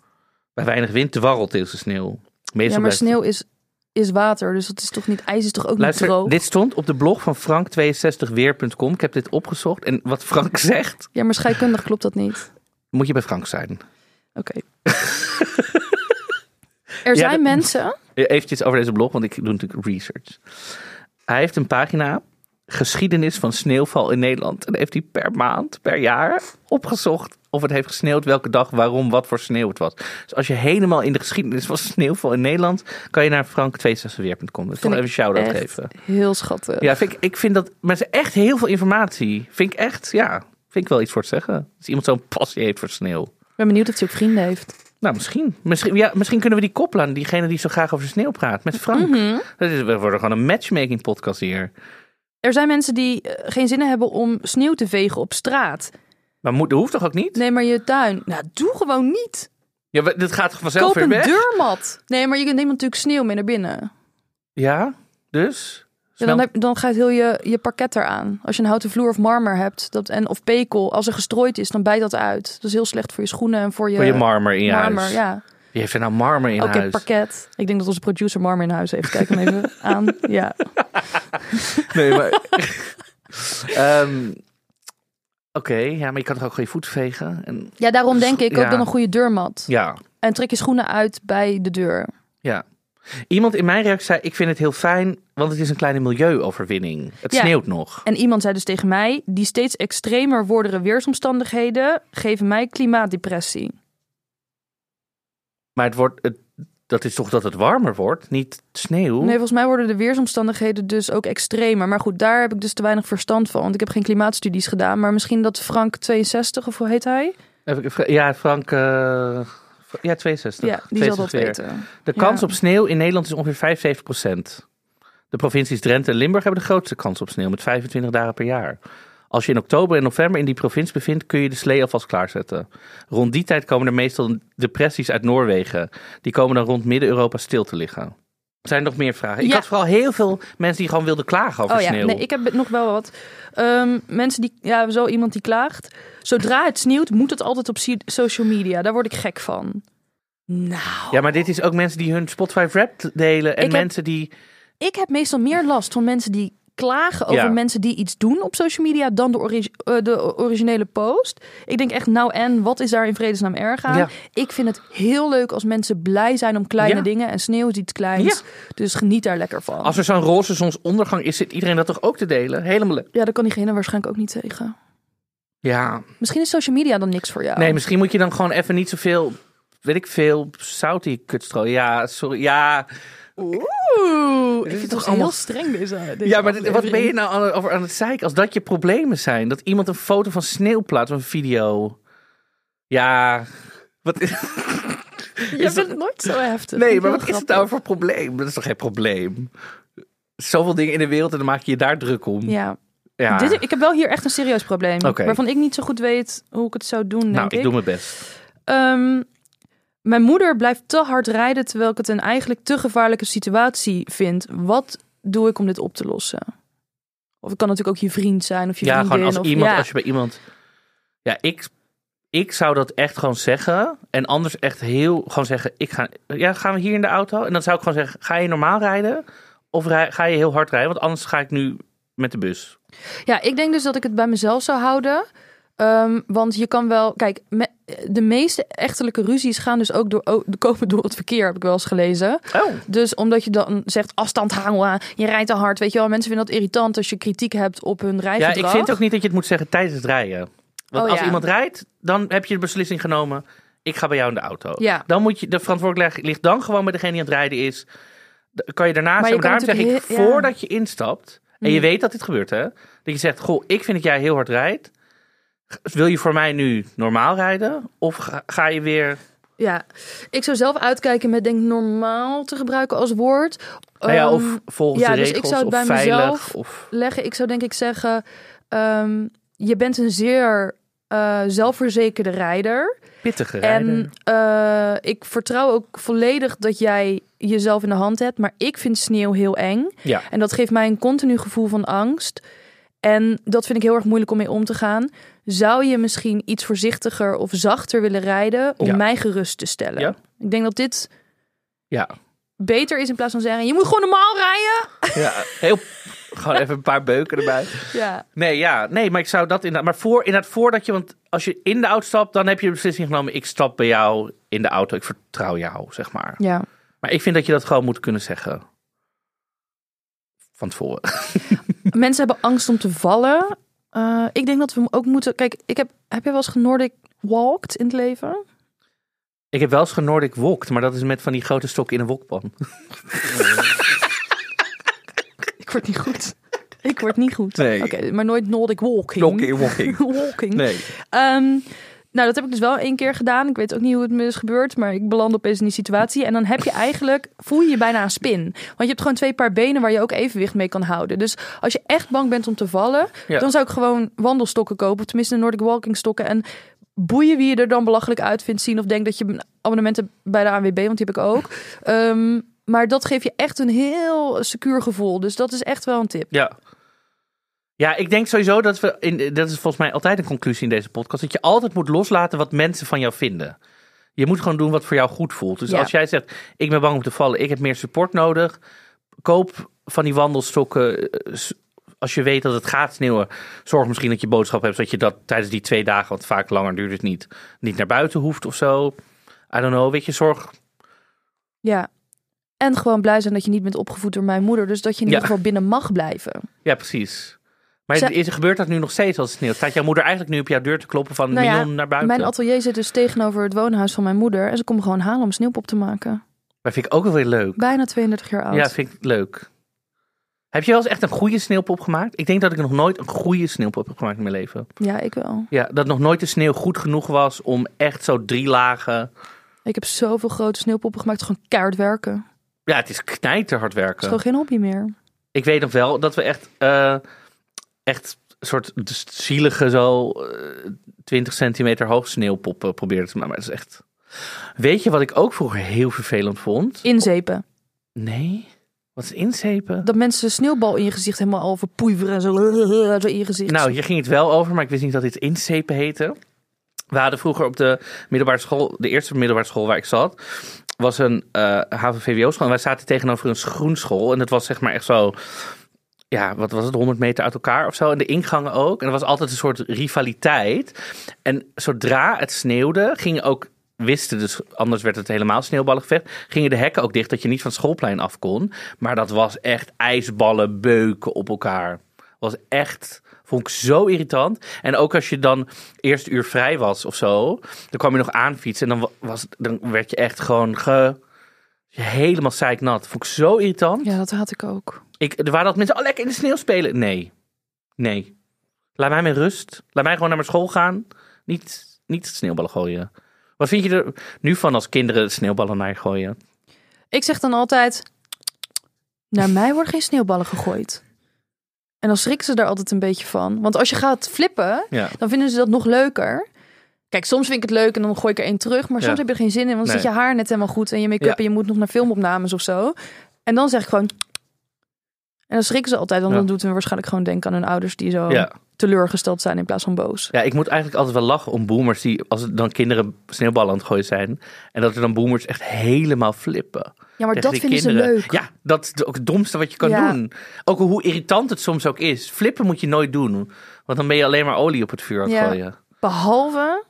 S2: Bij weinig wind dwarrelt deze sneeuw. Meestal
S3: Ja, maar sneeuw is, is water. Dus dat is toch niet. IJs is toch ook
S2: Luister,
S3: niet droog?
S2: dit stond op de blog van frank62weer.com. Ik heb dit opgezocht. En wat Frank zegt,
S3: Ja, maar scheikundig klopt dat niet.
S2: moet je bij Frank zijn.
S3: Oké. er zijn
S2: dat-
S3: mensen.
S2: Eventjes over deze blog, want ik doe natuurlijk research. Hij heeft een pagina, geschiedenis van sneeuwval in Nederland. En heeft hij per maand, per jaar opgezocht of het heeft gesneeuwd, welke dag, waarom, wat voor sneeuw het was. Dus als je helemaal in de geschiedenis van sneeuwval in Nederland, kan je naar frank62weer.com. Dus toch even een shout-out geven.
S3: Heel schattig.
S2: Ja, vind ik, ik vind dat, maar ze echt heel veel informatie. Vind ik echt, ja, Vind ik wel iets voor te zeggen. Als iemand zo'n passie heeft voor sneeuw.
S3: Ik ben benieuwd of hij ook vrienden heeft.
S2: Nou, misschien. Misschien, ja, misschien kunnen we die koppelen aan diegene die zo graag over sneeuw praat. Met Frank.
S3: Mhm.
S2: Dat is, we worden gewoon een matchmaking podcast hier.
S3: Er zijn mensen die eh, geen zin hebben om sneeuw te vegen op straat.
S2: Maar moet, dat hoeft toch ook niet?
S3: Nee, maar je tuin. Nou, doe gewoon niet.
S2: Ja, we- dit gaat toch vanzelf
S3: Koop
S2: weer
S3: een
S2: weg?
S3: deurmat. Nee, maar je neemt natuurlijk sneeuw mee naar binnen.
S2: Ja, dus?
S3: Ja, dan, heb, dan gaat heel je, je parket eraan. Als je een houten vloer of marmer hebt dat, en, of pekel, als er gestrooid is, dan bijt dat uit. Dat is heel slecht voor je schoenen en voor je,
S2: Voor je marmer in je
S3: marmer.
S2: huis.
S3: Ja.
S2: Wie heeft er nou marmer in
S3: Oké,
S2: huis?
S3: parket. Ik denk dat onze producer marmer in huis heeft. Kijk hem even aan. Ja.
S2: Nee, maar... Ehm, Oké, ja, maar je kan toch ook gewoon je voeten vegen? En,
S3: ja, daarom denk ik ook
S2: Ja.
S3: dan een goede deurmat.
S2: ja,
S3: En trek je schoenen uit bij de deur.
S2: ja. Iemand in mijn reactie zei, ik vind het heel fijn, want het is een kleine milieuoverwinning. Het
S3: Ja.
S2: sneeuwt nog.
S3: En iemand zei dus tegen mij, die steeds extremer wordende weersomstandigheden geven mij klimaatdepressie.
S2: Maar het wordt, het, dat is toch dat het warmer wordt, niet sneeuw?
S3: Nee, volgens mij worden de weersomstandigheden dus ook extremer. Maar goed, daar heb ik dus te weinig verstand van. Want ik heb geen klimaatstudies gedaan. Maar misschien dat Frank 62, of hoe heet hij?
S2: Even- Ja, Frank... eh, ja, 62.
S3: Ja, die zal dat
S2: 62 weer.
S3: weten.
S2: De kans
S3: Ja.
S2: op sneeuw in Nederland is ongeveer 75 procent. De provincies Drenthe en Limburg hebben de grootste kans op sneeuw met 25 dagen per jaar. Als je in oktober en november in die provincie bevindt, kun je de slee alvast klaarzetten. Rond die tijd komen er meestal depressies uit Noorwegen. Die komen dan rond Midden-Europa stil te liggen. Er zijn nog meer vragen. Ik
S3: Ja.
S2: had vooral heel veel mensen die gewoon wilden klagen over
S3: Oh ja,
S2: sneeuw.
S3: nee, ik heb nog wel wat. Ehm, mensen die, ja, zo iemand die klaagt. Zodra het sneeuwt, moet het altijd op social media. Daar word ik gek van. Nou,
S2: Ja, maar dit is ook mensen die hun Spotify Wrapped delen. En
S3: Ik heb-
S2: mensen die...
S3: ik heb meestal meer last van mensen die klagen over
S2: Ja.
S3: mensen die iets doen op social media dan de, eh, de originele post. Ik denk echt, nou en, wat is daar in vredesnaam erg aan?
S2: Ja.
S3: Ik vind het heel leuk als mensen blij zijn om kleine
S2: Ja.
S3: dingen. En sneeuw is iets kleins. Dus geniet daar lekker van.
S2: Als er zo'n roze zonsondergang is, zit iedereen dat toch ook te delen? Helemaal... le-
S3: Ja, daar kan diegene waarschijnlijk ook niet tegen.
S2: Ja,
S3: Misschien is social media dan niks voor jou.
S2: Nee, misschien moet je dan gewoon even niet zoveel, weet ik veel, zout die kutstro. Ja, sorry. Ja,
S3: Oeh, ik
S2: is
S3: vind het
S2: toch allemaal-
S3: heel streng deze, deze
S2: ja maar dit- wat ben je nou aan, over aan het zeiken? Als dat je problemen zijn. Dat iemand een foto van sneeuw plaatst of een video. Ja, wat is...
S3: Je bent nooit zo heftig.
S2: Nee, maar wat is het nou voor probleem? Dat is toch geen probleem? Zoveel dingen in de wereld en dan maak je je daar druk om.
S3: Ja.
S2: Ja.
S3: Dit, ik heb wel hier echt een serieus probleem. Waarvan ik niet zo goed weet hoe ik het zou doen, denk
S2: nou,
S3: ik.
S2: ik doe mijn best.
S3: Ehm, mijn moeder blijft te hard rijden terwijl ik het een eigenlijk te gevaarlijke situatie vind. Wat doe ik om dit op te lossen? Of het kan natuurlijk ook je vriend zijn of je
S2: Ja,
S3: vriendin.
S2: gewoon als
S3: of,
S2: iemand,
S3: ja.
S2: als je bij iemand. Ja, ik, ik zou dat echt gewoon zeggen. En anders echt heel gewoon zeggen: ik ga, ja, gaan we hier in de auto? En dan zou ik gewoon zeggen: ga je normaal rijden? Of rij- ga je heel hard rijden? Want anders ga ik nu met de bus.
S3: Ja, ik denk dus dat ik het bij mezelf zou houden. Ehm, want je kan wel, kijk, me- de meeste echtelijke ruzies gaan dus ook door, oh, komen door het verkeer, heb ik wel eens gelezen.
S2: Oh.
S3: Dus omdat je dan zegt afstand houden, je rijdt te hard, weet je wel. Mensen vinden dat irritant als je kritiek hebt op hun
S2: Ja,
S3: rijgedrag.
S2: ik vind ook niet dat je het moet zeggen tijdens het rijden. Want
S3: Oh,
S2: als
S3: ja.
S2: iemand rijdt, dan heb je de beslissing genomen: ik ga bij jou in de auto.
S3: Ja.
S2: Dan moet je de verantwoordelijkheid ligt dan gewoon bij degene die aan het rijden is. Kan je daarnaast,
S3: Maar je
S2: daarom zeg ik,
S3: heel- ja.
S2: voordat je instapt, en je
S3: Mm.
S2: weet dat dit gebeurt, hè? Dat je zegt, goh, ik vind dat jij heel hard rijdt. Wil je voor mij nu normaal rijden? Of ga, ga je weer...
S3: Ja, ik zou zelf uitkijken met denk normaal te gebruiken als woord.
S2: nou ja,
S3: Ehm,
S2: of volgens
S3: ja,
S2: de
S3: dus ik
S2: regels,
S3: zou het
S2: of
S3: bij
S2: veilig,
S3: mezelf
S2: of...
S3: leggen. Ik zou denk ik zeggen, ehm, je bent een zeer eh, zelfverzekerde rijder.
S2: Pittige rijden.
S3: En eh, ik vertrouw ook volledig dat jij jezelf in de hand hebt. Maar ik vind sneeuw heel eng.
S2: Ja.
S3: En dat geeft mij een continu gevoel van angst. En dat vind ik heel erg moeilijk om mee om te gaan. Zou je misschien iets voorzichtiger of zachter willen rijden om
S2: Ja.
S3: mij gerust te stellen?
S2: Ja.
S3: Ik denk dat dit
S2: Ja.
S3: beter is in plaats van zeggen: je moet gewoon normaal rijden.
S2: ja, heel... Gewoon even een paar beuken erbij.
S3: Ja,
S2: Nee, ja, nee, maar ik zou dat inderdaad... Maar voor, inderdaad, voordat je... Want als je in de auto stapt, dan heb je de beslissing genomen... ik stap bij jou in de auto, ik vertrouw jou, zeg maar.
S3: ja.
S2: Maar ik vind dat je dat gewoon moet kunnen zeggen. Van tevoren.
S3: Mensen hebben angst om te vallen. Eh, ik denk dat we ook moeten. Kijk, ik heb. Heb jij wel eens genordic walked in het leven?
S2: Ik heb wel eens genordic wokt, maar dat is met van die grote stokken in een wokpan.
S3: Ik word niet goed. Ik word niet goed.
S2: Nee.
S3: Oké, maar nooit Nordic walking.
S2: Walking, walking.
S3: walking.
S2: Nee.
S3: Ehm, nou, dat heb ik dus wel één keer gedaan. Ik weet ook niet hoe het me is gebeurd, maar ik beland opeens in die situatie. En dan heb je eigenlijk, voel je je bijna een spin. Want je hebt gewoon twee paar benen waar je ook evenwicht mee kan houden. Dus als je echt bang bent om te vallen,
S2: Ja.
S3: dan zou ik gewoon wandelstokken kopen. Of tenminste Nordic walking stokken. En boeien wie je er dan belachelijk uit vindt zien. Of denk dat je een abonnement hebt bij de ANWB, want die heb ik ook. Ehm, maar dat geeft je echt een heel secuur gevoel. Dus dat is echt wel een tip.
S2: Ja. Ja, ik denk sowieso dat we, in, dat is volgens mij altijd een conclusie in deze podcast, dat je altijd moet loslaten wat mensen van jou vinden. Je moet gewoon doen wat voor jou goed voelt. Dus
S3: Ja.
S2: als jij zegt, ik ben bang om te vallen, ik heb meer support nodig, koop van die wandelstokken. eh, Als je weet dat het gaat sneeuwen, zorg misschien dat je boodschap hebt, zodat je dat tijdens die twee dagen, wat vaak langer duurt het niet, niet naar buiten hoeft of zo. I don't know, weet je, zorg.
S3: Ja. En gewoon blij zijn dat je niet bent opgevoed door mijn moeder. Dus dat je in
S2: Ja.
S3: ieder geval binnen mag blijven.
S2: Ja, precies. Maar
S3: Zij-
S2: is, gebeurt dat nu nog steeds als het sneeuwt? Staat jouw moeder eigenlijk nu op jouw deur te kloppen van
S3: Nou ja,
S2: naar buiten?
S3: Mijn atelier zit dus tegenover het woonhuis van mijn moeder. En ze komt gewoon halen om sneeuwpop te maken.
S2: Dat vind ik ook wel weer leuk.
S3: Bijna 32 jaar oud.
S2: Ja, vind ik leuk. Heb je wel eens echt een goede sneeuwpop gemaakt? Ik denk dat ik nog nooit een goede sneeuwpop heb gemaakt in mijn leven.
S3: Ja, ik wel.
S2: Ja, dat nog nooit de sneeuw goed genoeg was om echt zo drie lagen...
S3: Ik heb zoveel grote sneeuwpoppen gemaakt. Gewoon keihard werken.
S2: Ja, het is knijterhard
S3: Het is
S2: werken.
S3: gewoon geen hobby meer.
S2: Ik weet nog wel dat we echt, eh, echt een soort zielige zo eh, 20 centimeter hoog sneeuwpoppen probeerden te maken. Maar het is echt... Weet je wat ik ook vroeger heel vervelend vond?
S3: Inzepen.
S2: Nee? Wat is inzepen?
S3: Dat mensen sneeuwbal in je gezicht helemaal al verpoeiveren. En zo, zo in je gezicht.
S2: Nou, hier ging het wel over, maar ik wist niet dat dit inzepen heette. We hadden vroeger op de middelbare school, de eerste middelbare school waar ik zat, was een eh HAVO-VWO-school. En wij zaten tegenover een groenschool. En het was zeg maar echt zo, ja, wat was het, 100 meter uit elkaar of zo. En de ingangen ook. En er was altijd een soort rivaliteit. En zodra het sneeuwde, gingen ook wisten, dus anders werd het helemaal sneeuwballengevecht, gingen de hekken ook dicht dat je niet van het schoolplein af kon. Maar dat was echt ijsballen beuken op elkaar. Was echt, vond ik zo irritant. En ook als je dan eerst uur vrij was of zo, dan kwam je nog aanfietsen en dan, wa- was, dan werd je echt gewoon ge, helemaal zeiknat. Vond ik zo irritant.
S3: Ja, dat had ik ook.
S2: Ik, er waren dat mensen, oh lekker in de sneeuw spelen. Nee, nee. Laat mij met rust. Laat mij gewoon naar mijn school gaan. Niet, niet sneeuwballen gooien. Wat vind je er nu van als kinderen sneeuwballen naar je gooien?
S3: Ik zeg dan altijd... Naar mij worden geen sneeuwballen gegooid. En dan schrikken ze daar altijd een beetje van. Want als je gaat flippen,
S2: Ja.
S3: dan vinden ze dat nog leuker. Kijk, soms vind ik het leuk en dan gooi ik er één terug. Maar soms heb je er geen zin in, want dan
S2: Nee.
S3: zit je haar net helemaal goed en je make-up
S2: Ja.
S3: en je moet nog naar filmopnames of zo. En dan zeg ik gewoon... En dan schrikken ze altijd, want dan doet het waarschijnlijk gewoon denken aan hun ouders die zo teleurgesteld zijn in plaats van boos.
S2: ja, ik moet eigenlijk altijd wel lachen om boomers die, als het dan kinderen sneeuwballen aan het gooien zijn. En dat er dan boomers echt helemaal flippen.
S3: Ja, maar dat vinden
S2: kinderen.
S3: ze leuk.
S2: Ja, dat is ook het domste wat je kan
S3: Ja.
S2: doen. Ook hoe irritant het soms ook is. Flippen moet je nooit doen. Want dan ben je alleen maar olie op het vuur aan het
S3: Ja.
S2: gooien.
S3: Behalve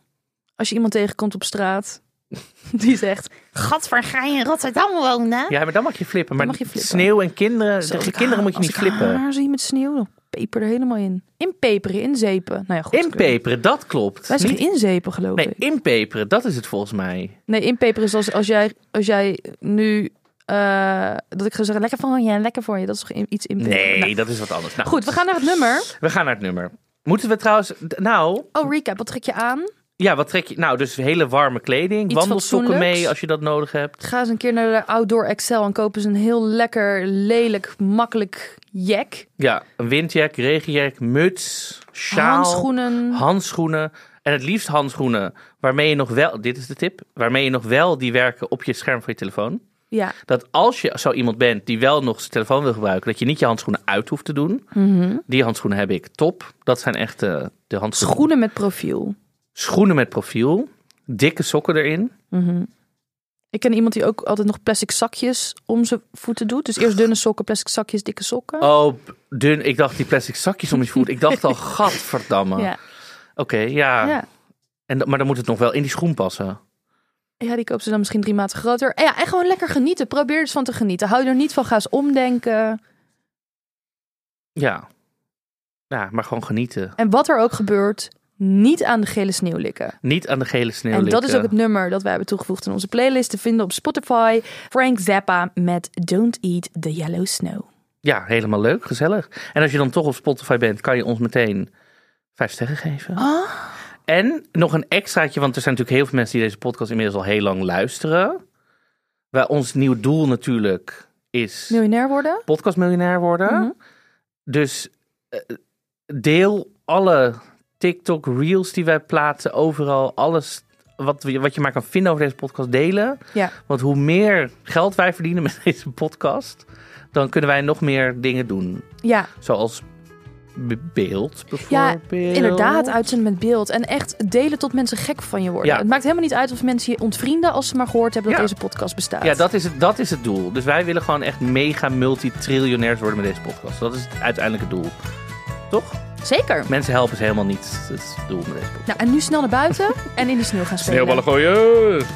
S3: als je iemand tegenkomt op straat die zegt... Gadver, ga je in Rotterdam wonen?
S2: Ja, maar dan mag je flippen. Maar
S3: mag je flippen.
S2: sneeuw en kinderen,
S3: Zo, ik
S2: kinderen
S3: haar-
S2: moet je niet flippen.
S3: haar zie met sneeuw, dan peper er helemaal in. Inpeperen, inzepen. Nou ja, goed.
S2: Inpeperen, dat klopt.
S3: Wij zeggen
S2: Niet-
S3: inzepen, geloof
S2: Nee,
S3: ik.
S2: inpeperen, dat is het volgens mij.
S3: Nee, inpeperen is als, als, jij, als jij nu... eh, dat ik ga zeggen, lekker voor je, lekker voor je. Dat is toch in- iets inpeperen?
S2: Nee,
S3: Nou,
S2: dat is wat anders. Nou,
S3: goed, we gaan naar het nummer.
S2: we gaan naar het nummer. Moeten we trouwens, nou,
S3: Oh, recap. Wat trek je aan?
S2: Ja, wat trek je? Nou, dus hele warme kleding,
S3: Iets
S2: wandelstokken mee als je dat nodig hebt.
S3: Ga eens een keer naar de Outdoor Excel en kopen ze een heel lekker, lelijk, makkelijk jack.
S2: Ja, een windjack, regenjack, muts, sjaal,
S3: Handschoenen.
S2: handschoenen. En het liefst handschoenen waarmee je nog wel, dit is de tip, waarmee je nog wel die werken op je scherm van je telefoon.
S3: Ja.
S2: Dat als je zo iemand bent die wel nog zijn telefoon wil gebruiken, dat je niet je handschoenen uit hoeft te doen.
S3: Mhm.
S2: Die handschoenen heb ik. Top. Dat zijn echt eh, de handschoenen.
S3: Schoenen met profiel.
S2: Schoenen met profiel. Dikke sokken erin.
S3: Mhm. Ik ken iemand die ook altijd nog plastic zakjes om zijn voeten doet. Dus eerst dunne sokken, plastic zakjes, dikke sokken.
S2: Oh, dun. Ik dacht die plastic zakjes om je voet. Ik dacht al, gadverdamme.
S3: Ja.
S2: Oké, ja.
S3: Ja.
S2: En, maar dan moet het nog wel in die schoen passen.
S3: ja, die kopen ze dan misschien drie maten groter. En ja, en gewoon lekker genieten. Probeer eens van te genieten. Hou er niet van, ga eens omdenken.
S2: Ja. Ja, maar gewoon genieten.
S3: En wat er ook gebeurt, niet aan de gele sneeuw likken.
S2: Niet aan de gele sneeuw
S3: En dat is
S2: likken.
S3: ook het nummer dat wij hebben toegevoegd in onze playlist te vinden op Spotify. Frank Zappa met Don't Eat the Yellow Snow.
S2: Ja, helemaal leuk, gezellig. En als je dan toch op Spotify bent, kan je ons meteen vijf sterren geven.
S3: Ah.
S2: En nog een extraatje, want er zijn natuurlijk heel veel mensen die deze podcast inmiddels al heel lang luisteren. Waar ons nieuw doel natuurlijk is
S3: Miljonair worden?
S2: podcastmiljonair worden.
S3: Mhm.
S2: Dus eh, deel alle TikTok reels die wij plaatsen, overal alles wat, we- wat je maar kan vinden over deze podcast delen.
S3: Ja.
S2: Want hoe meer geld wij verdienen met deze podcast, dan kunnen wij nog meer dingen doen.
S3: Ja,
S2: Zoals be- beeld
S3: Ja,
S2: bijvoorbeeld.
S3: inderdaad, uitzenden met beeld. En echt delen tot mensen gek van je worden.
S2: Ja.
S3: Het maakt helemaal niet uit of mensen je ontvrienden als ze maar gehoord hebben dat
S2: Ja.
S3: deze podcast bestaat.
S2: Ja, dat is, het, dat is het doel. Dus wij willen gewoon echt mega multitriljonairs worden met deze podcast. Dat is het uiteindelijke doel. Toch?
S3: Zeker.
S2: Mensen helpen is helemaal niet het doel met deze podcast.
S3: Nou, en nu snel naar buiten en in de sneeuw gaan spelen.
S2: gooien!